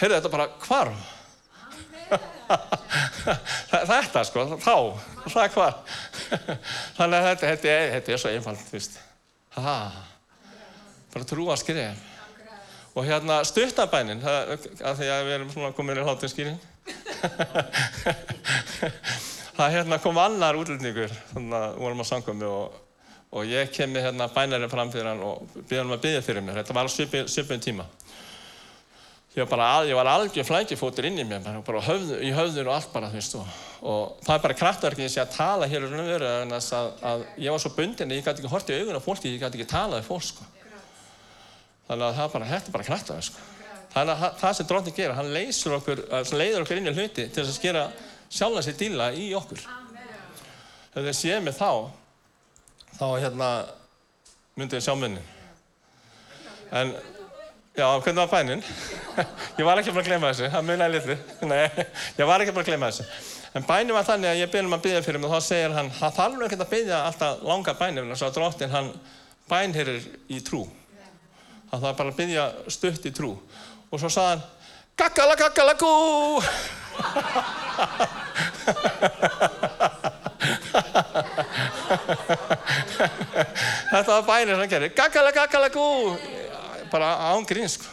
heyrðu þetta bara, hvarf? þetta sko, þá, það hvar. Þannig að þetta, þetta, er, þetta er svo einfalt, þú veist. Ha, bara trúa skrif. Og hérna stuttabænin, af því að við erum svona komin í hlátinskýring. Það hérna kom annar útlendingur, þannig að vorum að sanga mig og, og ég kem með hérna bænarinn fram fyrir hann og byrði hann að byggja fyrir mér. Þetta var alveg svipun tíma. Ég var, bara, ég var algjör flækifótur inn í mér, bara, höfð, í höfður og allt bara, þú veist. Og, og það er bara kraftverkið að tala hér um en að, að ég var svo bundin að ég gæti ekki hortið í augun á fólki, ég gæti ekki talað í fólk, sko. Þannig að það bara, þetta er bara kraftverk, sko. Þannig að það sem dróttin gera, hann leysur okkur, leiður okkur inn í hluti til þess að skera sjálf hans í díla í okkur. Þegar þið séð mig þá, þá hérna myndið ég sjá munnin. En, já, hvernig var bænin? ég var ekki bara að glemja þessu, það munið litlu. Nei, ég var ekki bara að glemja þessu. En bænin var þannig að ég byrjum að byggja fyrir mig og þá segir hann, það þarf ekki að byggja alltaf langa bænir, þannig að dróttin hann bænherir í trú. Það er bara að byggja stutt í trú. Og svo sagði hann, gaggala gú! Þetta var bænir hann gerir, gaggala gaggala gú! Bara án grín, sko.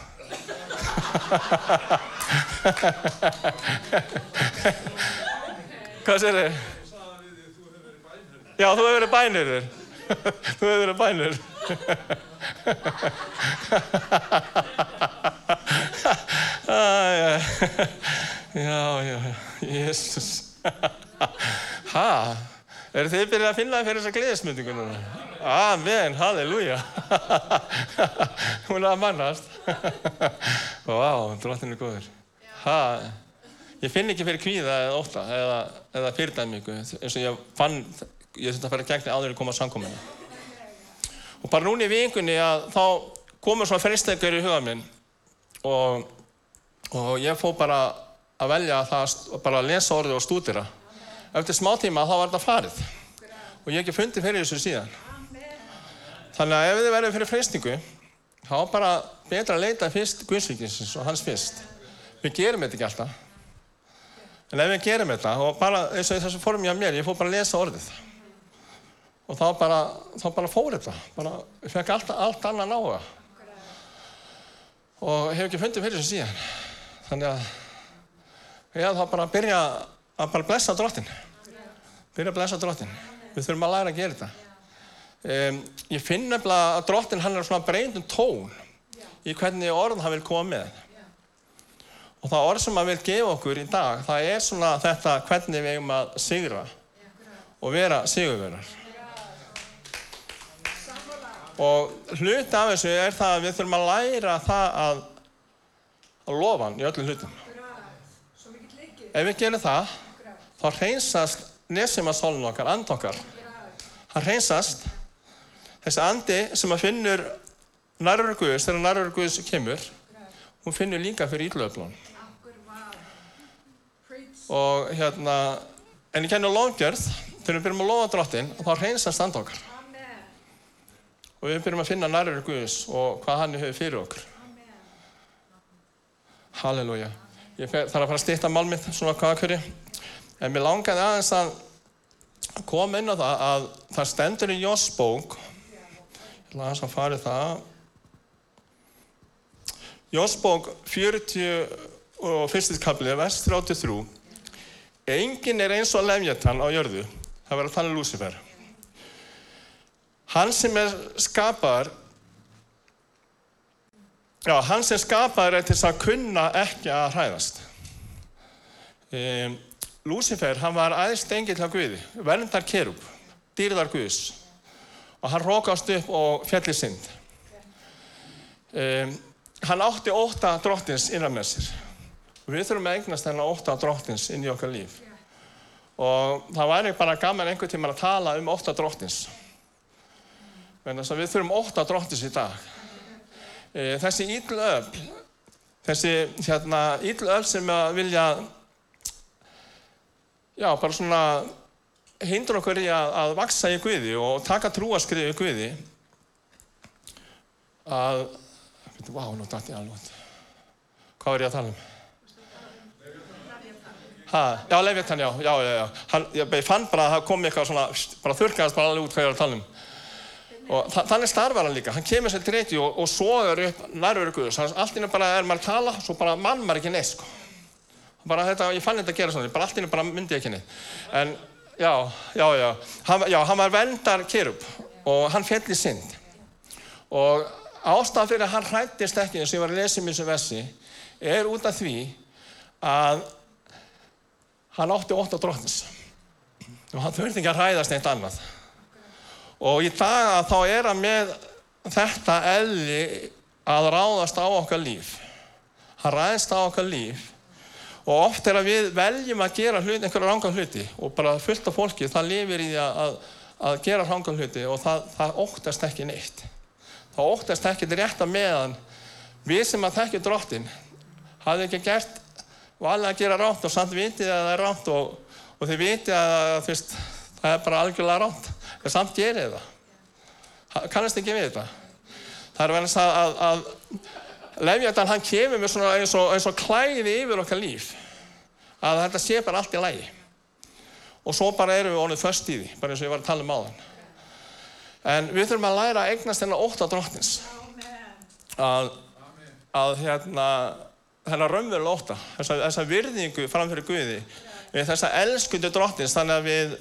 Hvað sér þið? Já, þú hefur verið bænir þér. Þú hefur verið bænir. Já, já, Jésús. Hæ? Eru þið byrjað að finna það fyrir þessa gleðismyndingu núna? Amen, halleluja. Hún er að mannast. Vá, drottin er góður. Hæ? Ég finn ekki fyrir kvíða eða óta eða, eða fyrirdæmingu eins og ég fann, ég þurfti að fara gegn áður en koma að samkominu. Og bara núna í vikunni að þá komur svona fristingar í huga minn og, og ég fór bara að velja það, bara að lesa orðið og stúdira. Eftir smá tíma þá var þetta farið og ég hef ekki fundið fyrir þessu síðan. Þannig að ef þið verður fyrir freystingu, þá er bara betra að leita fyrst Guðsvíkinsins og hans fyrst. Við gerum þetta ekki alltaf. En ef við gerum þetta, og bara eins og þessu fórum ég að mér, ég fór bara að lesa orðið. Og þá bara, þá bara fór þetta. Bara, ég fekk allt, allt annan áhuga. Og hef ekki fundið fyrir þessu síðan. Þannig að ég hef þá bara að byrja að bara blessa drottin. Byrja að blessa drottin. Við þurfum að læra að gera þetta. Um, ég finn nefnilega að drottin hann er svona breyndum tón í hvernig orð hann vil koma með. Og það orð sem hann vil gefa okkur í dag, það er svona þetta hvernig við eigum að sigra og vera sigurverar. Og hluti af þessu er það að við þurfum að læra það að, að lofa hann í öllum hlutum. Ef við gerum það, þá reynsast nesimasólun okkar, and okkar. Hann reynsast, þessi andi sem að finnur nærður Guðs, þegar nærður Guðs kemur, hún finnur líka fyrir íllöflun. Og hérna, en ég kennur lofgjörð, þegar við byrjum að lofa drottin, þá reynsast and okkar. Og við byrjum að finna nærður Guðs og hvað hann hefur fyrir okkur. Halleluja. Ég fer, þarf að fara að stýtta mál mitt svona hverju. En mér langaði aðeins að koma inn á það að það stendur í Jósbók. Ég ætla aðeins að fara í það. Jósbók 40 og fyrstið kaplið, vers 33. Engin er eins og lefjatan á jörðu. Það verður að tala um Lúcifer. Hann sem er skapaðar Já, hann sem skapaður er til þess að kunna ekki að hræðast. Um, Lúcifer, hann var aðeins stengill á Guði, verndar kerub, dýrðar Guðs og hann rókast upp og fjallir synd. Um, hann átti óta drottins innan með sér við þurfum að eignast þennan óta drottins inn í okkar líf. Og það væri bara gaman einhvern tíma að tala um óta drottins. Við þurfum óta drottins í dag. Þessi ídl öll, þessi hérna, ídl öll sem vilja, já, bara svona hindra okkur í að, að vaksa í Guði og taka trúaskrið í Guði, að, vá, nú dætti ég alveg, hvað er ég að tala um? Ha, já, Leviathan, já, já, já, já. Hann, ég fann bara að það kom eitthvað svona, bara þurrkaðast bara alveg út hvað ég var að tala um. Og þa þannig starfar hann líka, hann kemur sér til reyti og, og sogar upp nærveru Guðs. Allt innan bara er maður að tala, svo bara mann maður ekki neitt, sko. Bara þetta, ég fann þetta að gera svona, bara allt innan bara myndi ekki neitt. En, já, já, já, hann, já, hann var vendar kerub og hann fjall í synd. Og ástæðan fyrir að hann hrættist ekki, eins og ég var að lesa um þessu vessi, er út af því að hann átti ótt á drottins. Og hann þurfti ekki að hræðast neitt annað. Og í dag að þá er hann með þetta eðli að ráðast á okkar líf. Hann ræðist á okkar líf og oft er að við veljum að gera hluti, einhverja rangan hluti og bara fullt af fólki það lifir í því að, að gera rangan hluti og það, það óttast ekki neitt. Það óttast ekki rétt að meðan við sem að tekja drottin hafði ekki gert valið að gera ránt og samt vitið að það er ránt og, og þið vitið að fyrst, það er bara algjörlega ránt en samt gerir það kannast ekki við þetta. Það er verið að, að, að Lefjatan hann kemur með svona eins og, eins og klæði yfir okkar líf. Að þetta sé bara allt í lægi og svo bara erum við onnið först í því bara eins og ég var að tala um áðan. En við þurfum að læra að eignast þennan ótt á drottins að, að hérna þennan raunverulega ótta þessa, þessa virðingu framfyrir Guði þessa elskundu drottins þannig að við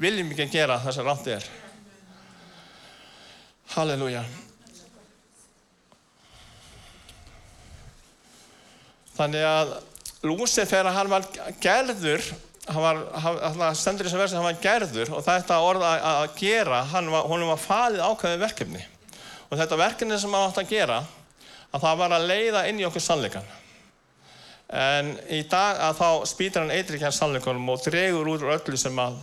viljum ekki gera það sem rátt er. Halleluja. Þannig að Lúcifer, hann var gerður, hann var, hann stendur í þessu versi, hann var gerður og þetta orð að, að gera, hann var, honum var falið ákveðið verkefni. Og þetta verkefni sem hann átt að gera, að það var að leiða inn í okkur sannleikan. En í dag að þá spýtar hann eitri ekki hans sannleikunum og dregur úr öllu sem að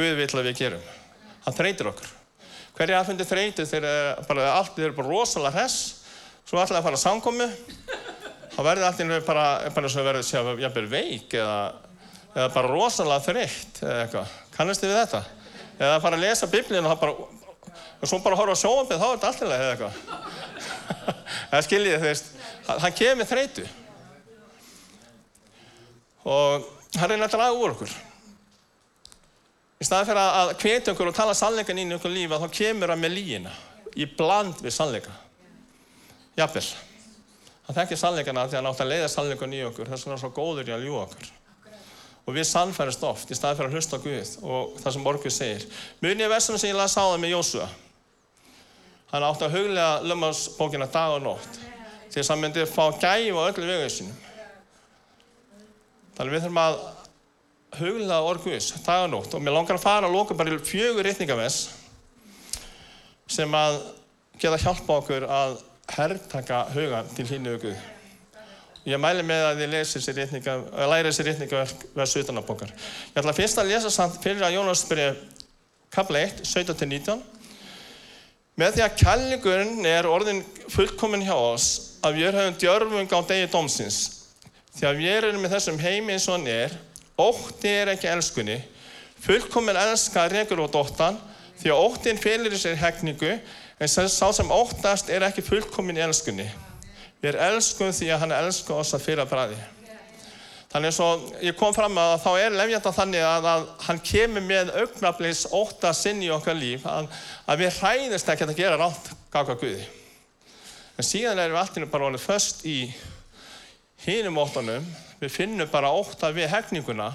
Guð vill að við gerum. Hann þreytir okkur. Hverju að fundi þreytið þegar bara allt er bara rosalega hress, svo ætlaði að fara að samkomi, þá verði allt í bara, bara svo verði sér að jafnvel veik eða, eða bara rosalega þreytt eða eitthvað. Kannast þið við þetta? Eða fara að lesa biblíun og það bara, og svo bara horfa á sjóanbið, þá er þetta alltaf eða eitthvað. Það skiljið, þú veist, hann kemur þreytu og hann reynir að draga úr okkur. Í staðan fyrir að hvetja okkur og tala sannleikan inn í okkur lífa þá kemur hann með líina í bland við sannleika. Jafnvel. Hann þekkir sannleikana því að hann átt að leiða sannleikan í okkur þess að hann er svo góður í að ljúa okkur. Og við sannfærist oft í staðan fyrir að hlusta Guð og það sem Borgur segir. Muni er versunum sem ég las á það með Jósua. Hann átti að huglega lömmarsbókina dag og nótt þess að hann myndi fá gæf á öllu vegau sínum. Þannig við þurfum að huglega orguðis, dag og nótt og mér langar að fara að lóka bara í fjögur reytningavess sem að geta hjálpa okkur að herrtaka hugan til hínu Guð. Ég mæli með að þið lesi þessi reytninga, að læra þessi reytningavers utan á bókar. Ég ætla fyrst að lesa samt fyrir að Jónas byrja kapla 1, 17-19. Með því að kærleikurinn er orðin fullkominn hjá oss að við höfum djörfung á degi dómsins. Því að við erum með þessum heimi eins og hann er, ótti er ekki elskunni, fullkominn elska regur og dóttan, því að óttin félir í sér hegningu, en sá sem óttast er ekki fullkominn í elskunni. Við erum elskuð því að hann elskar oss að fyrra bræði. Þannig svo ég kom fram að þá er lefjanda þannig að, að hann kemur með augnablís óta sinn í okkar líf að, að við hræðist ekki að gera rátt gaka Guði. En síðan erum við alltaf bara alveg först í hinum óttanum, við finnum bara óta við hegninguna,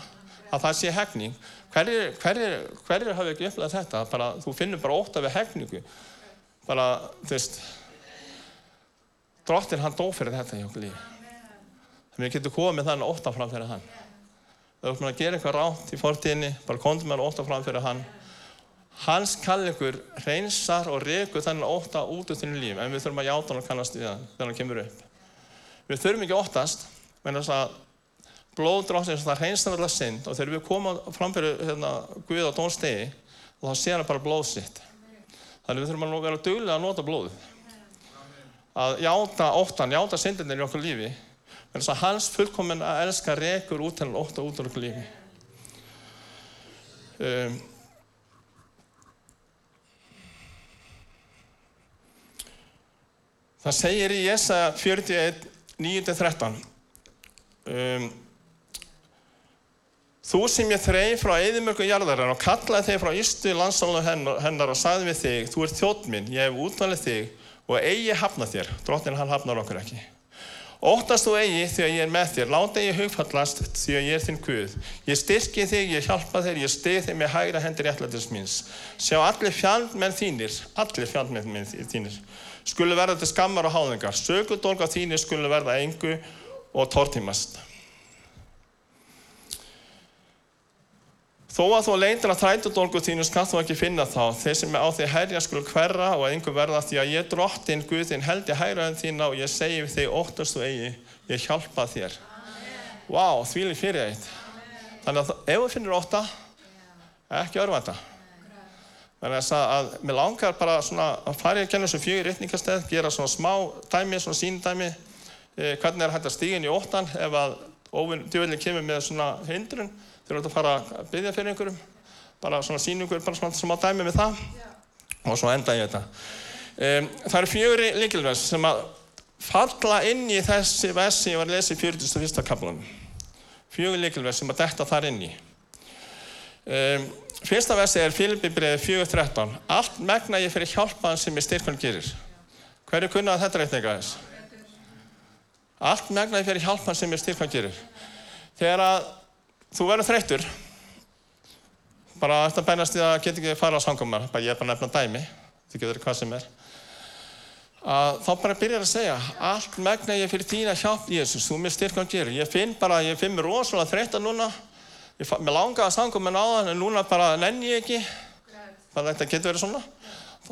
að það sé hegning. Hverjir, hverjir, hverjir hafa ekki upplegað þetta? Bara, þú finnur bara óta við hegningu. Bara, þú veist, drottin hann dó fyrir þetta í okkur lífi. Þannig að við getum komið þann óta fram fyrir hann. Við erum að gera eitthvað rátt í fortíðinni, bara komum hann óta fram fyrir hann. Hans kallegur reynsar og rekur þannig óta út úr þínu líf, en við þurfum að játa hann og kannast við hann þegar hann kemur upp. Við þurfum ekki óttast, menn að blóð drottins það reynsar alltaf synd og þegar við komum fram fyrir hérna, Guð á dónstegi, þá sé hann bara blóð sitt. Þannig við þurfum að vera duglega að nota blóðið. Að játa óttan, játa syndinir í okkur lífi, en þess að hans fullkominn að elska rekur út hennar ótt og út úr okkur lífi. Um, það segir í Jesa 41, 9-13 um, Þú sem ég þreif frá eðimörku jarðarann og kallaði þig frá ystu landsálu hennar, og sagði við þig, þú ert þjótt minn, ég hef útvalið þig og eigi hafna þér, drottin hann hafnar okkur ekki. Óttast þú eigi því að ég er með þér, láta eigi hugfallast því að ég er þinn Guð. Ég styrki þig, ég hjálpa þér, ég stið þig með hægra hendur réttlætis míns. Sjá allir fjandmenn þínir, allir fjandmenn þínir, skulu verða til skammar og háðingar. Sökudólka þínir skulu verða engu og tortímast. Þó að þú leitir að þrætudólgu þínu skal þú ekki finna þá. Þeir sem á því herja skul hverra og einhver verða því að ég drottin Guð þinn held ég hægraðin þína og ég segi við þig óttast þú eigi, ég hjálpa þér. Vá, wow, því líf fyrir eitt. Þannig að ef þú finnir ótta, ekki örvænta. Þannig að, að mér langar bara svona að fara í að kenna þessu fjögur rittningasteð, gera svona smá dæmi, svona síndæmi, eh, hvernig er hægt að stíga inn í óttan ef að djúvelin kemur með svona hindrun. Þeir eru að fara að byggja fyrir einhverjum. Bara svona síningur, bara svona smá dæmi með það. Og svo enda ég þetta. Um, það eru fjögri líkilvers sem að falla inn í þessi versi ég var að lesa í 41. kaplanum fjögri líkilvers sem að detta þar inn í. Um, fyrsta versi er Filipi breiði 4.13 allt megna ég fyrir hjálpaðan sem ég styrkvæm gerir. Hverju kunnaði þetta reytninga þess? allt megna ég fyrir hjálpaðan sem ég styrkvæm gerir. Þegar að þú verður þreyttur bara eftir að bænast því að geta ekki fara á sangumar ég er bara nefna dæmi þú getur hvað sem er að þá bara byrjar að segja allt megna ég fyrir þína hjálp Jésús þú mér styrkam gerir. Ég finn bara, ég finn mér rosalega þreytta núna mér langar að sangum en á það en núna bara nenn ég ekki bara þetta getur verið svona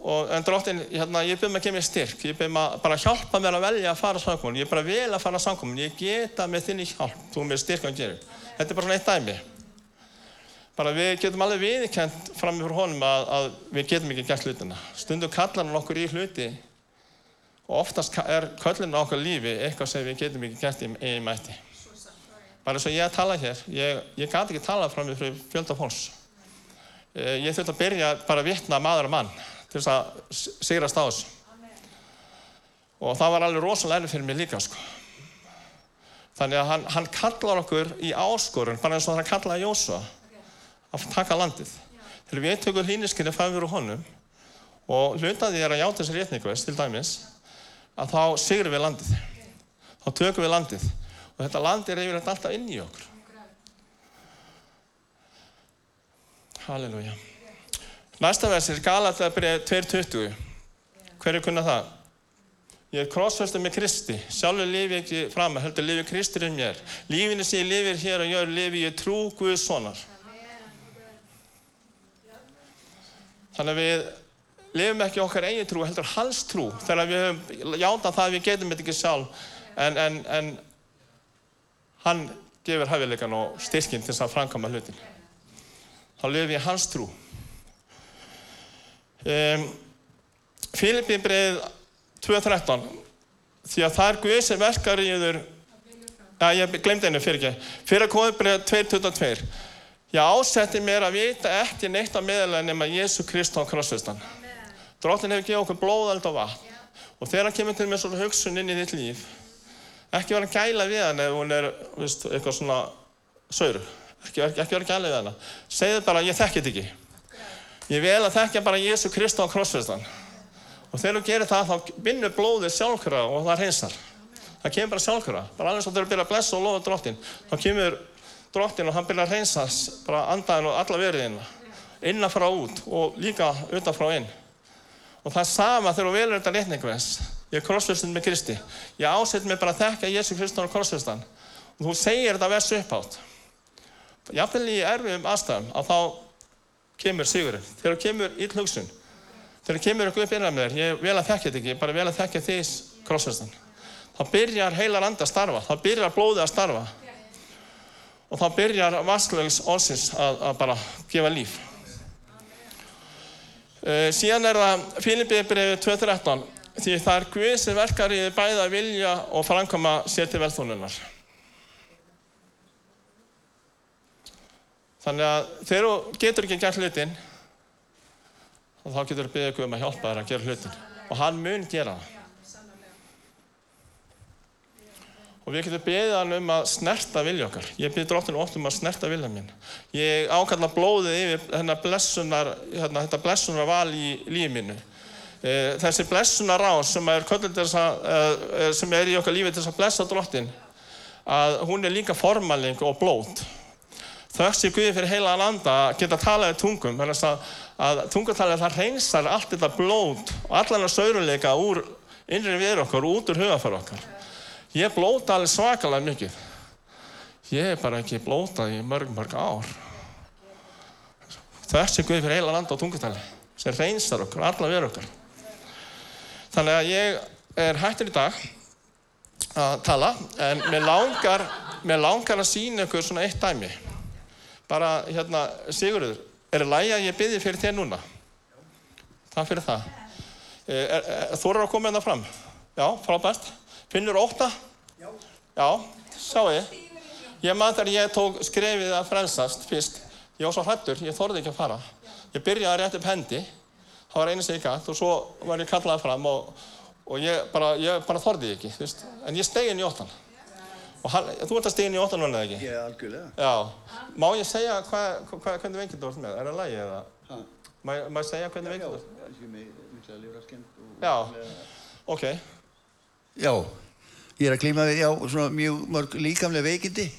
Og, en drottin, hérna, ég byrð maður að gefa mér styrk, ég byrð maður bara að hjálpa mér að velja að fara á samkomin, ég er bara vel að fara á samkomin, ég geta með þinni hjálp, þú með styrk að gera. Þetta er bara svona eitt dæmi. Bara við getum alveg viðkent fram með honum að, að við getum ekki gert hlutina. Stundum kallar hann okkur í hluti og oftast er köllin á okkar lífi eitthvað sem við getum ekki gert í eigin mætti. Bara eins og ég tala hér, ég, ég gæti ekki tala fram með fjölda fólks. Eh, Ég þurfti að byrja bara að vitna maður og mann til þess að sigrast á þessu. Og það var alveg rosalega erfið fyrir mig líka, sko. Þannig að hann, hann kallar okkur í áskorun, bara eins og hann kallaði Jósua, að taka landið. Þegar við tökum hlýniskinni fæður úr honum og hlutaði er að játa þessi rétningveist, til dæmis, að þá sigrum við landið. Þá tökum við landið. Og þetta land er yfirleitt alltaf inn í okkur. Halleluja. Næsta vers er Galatabrið 2.20. Hver er kunna það? Ég er krossfestur með Kristi. Sjálfur lifi ég ekki fram að heldur lifi Kristur in mér. Lífinu sem ég lifir hér og jör lifi ég trú Guðs sonar. Þannig að við lifum ekki okkar eigin trú, heldur hans trú. Þegar við höfum játað það að við getum þetta ekki sjálf. En, en, en hann gefur hæfileikan og styrkin til þess að framkama hlutin. Þá lifum ég hans trú. Um, Filipi breið 2.13 því að það er Guð sem verkar í yður Já, ég glemdi einu fyrir ekki fyrir að kóði breið 2.22 Ég ásetti mér að vita ekki neitt á meðalega nema Jésu Krist á krossvistan Drottin hefur gefið okkur blóðald og vatn. Og þegar hann kemur til með svona hugsun inn í þitt líf ekki vera gæla við hann ef hún er veist, eitthvað svona sauru ekki, ekki, vera gæla við hana segðu bara ég þekki þetta ekki Ég vil að þekkja bara Jésu Kristi á krossfestan. Og þegar þú gerir það, þá vinnur blóðið sjálfkvara og það reynsar. Það kemur bara sjálfkvara. Bara alveg svo þegar þú byrjar að blessa og lofa drottin. Þá kemur drottin og hann byrjar að reynsa bara andaðin og alla veriðina. Innan frá út og líka utan frá inn. Og það er sama þegar þú velur þetta rétningves. Ég er krossfestin með Kristi. Ég ásett mig bara að þekka Jésu Kristi á krossfestan. Og þú segir þetta vers upphátt. Jafnvel í erfiðum aðstæðum að þá kemur sigurinn, þegar kemur ill hugsun þegar kemur eitthvað upp innan með þér ég vil að þekka þetta ekki, bara vil að þekka því krossfestan, þá byrjar heilar anda að starfa, þá byrjar blóðið að starfa og þá byrjar vasklögs orðsins að, að bara gefa líf uh, síðan er það Filipiðbrið 2.13 því það er Guð sem verkar í bæða vilja og framkoma sér til velþónunar Þannig að þegar þú getur ekki gert hlutin, þá getur þú byggðið um að hjálpa þér að gera hlutin. Og hann mun gera það. Og við getum byggðið hann um að snerta vilja okkar. Ég byrði dróttinu oft um að snerta vilja minn. Ég ákalla blóðið yfir blessunar, hérna, þetta blessunar val í lífið mínu. Eh, Þessi blessunar rás sem er, að, eh, sem er í okkar lífi til þess að blessa dróttin, að hún er líka formaling og blót. Þökk sé Guði fyrir heila landa geta talað í tungum þannig að, að tungutalið það reynsar allt þetta blót og allan að sauruleika úr innri við okkar og út úr hugafæra okkar. Ég blóta alveg svakalega mikið. Ég er bara ekki blótað í mörg mörg ár. Þökk sé Guði fyrir heila landa og tungutalið sem reynsar okkur, allan við okkar þannig að ég er hættur í dag að tala en mér langar mér langar að sína ykkur svona eitt dæmi bara hérna, Sigurður, er það lægi að ég byrði fyrir þér núna? Takk fyrir það. Þú eru að koma hérna fram? Já, frábært. Finnur óta? Já. Já, sjáu ég. Ég maður þegar ég tók skrefið að frelsast fyrst, ég var svo hrættur, ég þorði ekki að fara. Ég byrjaði að rétta upp hendi, það var einu sem ég gætt og svo var ég kallað fram og, og ég, bara, ég bara þorði ekki, þú veist. En ég stegi inn í óttan. Og hann, þú ert að stegin í óttan núna eða ekki? Ég er algjörlega. Já. Má ég segja hva, hva, hvernig vengild þú ert með? Er það lægi eða? Ha, Má, má ég segja hvernig já, vengild þú ert? ég sé mig mikla lifraskemmt og... Já. Ok. Já, ég er að klíma við, já, svona mjög mörg líkamlega veikindi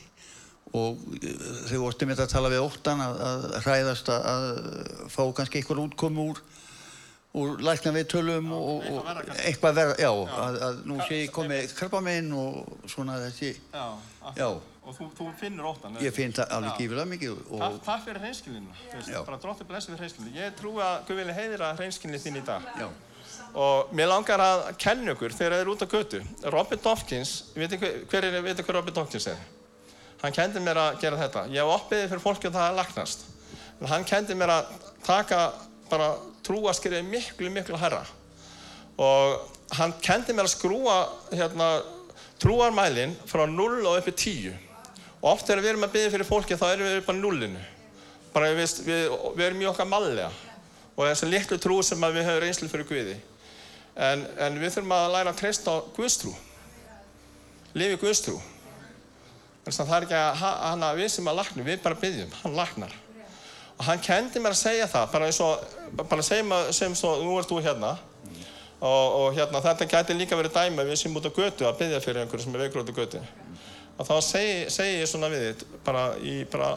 og eh, þau vortum þetta að tala við óttan að, að hræðast að, að fá kannski einhver útkomu úr úr lækna við tölum og, eitthvað og kannski. eitthvað verða, já, Að, að nú sé ég komið krabbamein og svona þessi, Já. já, Og þú, þú finnur óttan. ég finn það alveg Já. gífilega mikið Takk, og, takk fyrir hreinskilinu. Já. Bara dróttir blessi fyrir hreinskilinu. Ég trúi að Guð vilja heiðra hreinskilinu þín í dag. já, Og mér langar að kenna ykkur þegar þið eru út á götu. Robert Dawkins, veitir hver, hver, er, Robert Dawkins er? Hann kendi mér að gera þetta. Ég hef oppiðið fyrir fólki og það er lagnast. En hann kendi mér að taka bara trúaskriðið miklu, miklu herra. Og hann kendi mér að skrúa hérna, trúarmælinn frá 0 og upp í 10. Og oft þegar við erum að byggja fyrir fólki þá erum við upp á 0-inu. Bara við, við, við erum í okkar mallega og þessi litlu trú sem við höfum reynslu fyrir Guði. En, en við þurfum að læra að treysta Guðstrú. Lifi Guðstrú. Þannig að það er ekki að ha- hann að við sem að lakna, við bara byggjum, hann laknar. Og hann kendi mér að segja það, bara eins og, bara segjum að, segjum svo, nú ert þú hérna. Og, og hérna, þetta gæti líka verið dæmi að við sem út á götu að byggja fyrir einhverju sem er veikur út á götu. Og þá segi, segi ég svona við þitt, bara í, bara,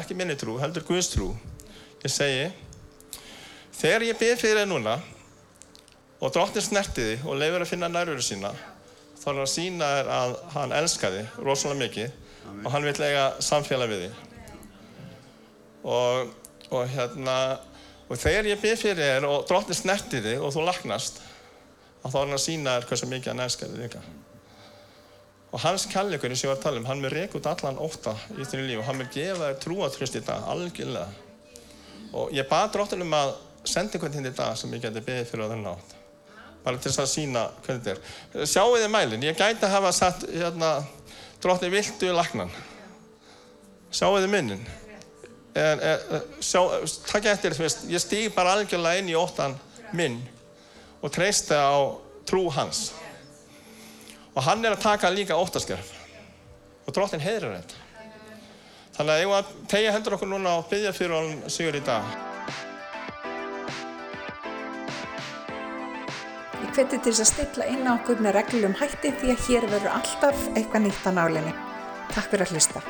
ekki minni trú, heldur Guðstrú. Ég segi, Þegar ég byrð fyrir þig núna og drottin snerti þig og leifur að finna nærveru sína þá er hann að sína þér að hann elskar þig rosalega mikið og hann vil eiga samfélag við þig. Og, og hérna, og þegar ég byrð fyrir þér og drottin snerti þig og þú laknast þá er hann að sína þér hversu mikið hann elskar þig líka. Og hans kærleikurinn sem ég var að tala um, hann vil reka út allan ótta í þínu líf og hann vil gefa þér trúatröst í dag, algjörlega. Og ég bað drottin um að senda einhvern hinn í dag sem ég geti beðið fyrir á þennan átt. Bara til þess að sína hvernig þetta er. Sjáu þið mælinn, ég gæti að hafa satt hérna, drottin viltu lagnan. Sjáu þið minnin. En, sjá, takk eftir, ég stíg bara algjörlega inn í óttan minn og treysti á trú hans. Og hann er að taka líka óttaskerf. Og drottin heiðrar þetta. Þannig að ég var að tegja hendur okkur núna og byggja fyrir honum sigur í dag. Ég hveti til þess að stilla inn á okkur með reglum hætti því að hér verður alltaf eitthvað nýtt á nálinni. Takk fyrir að hlusta.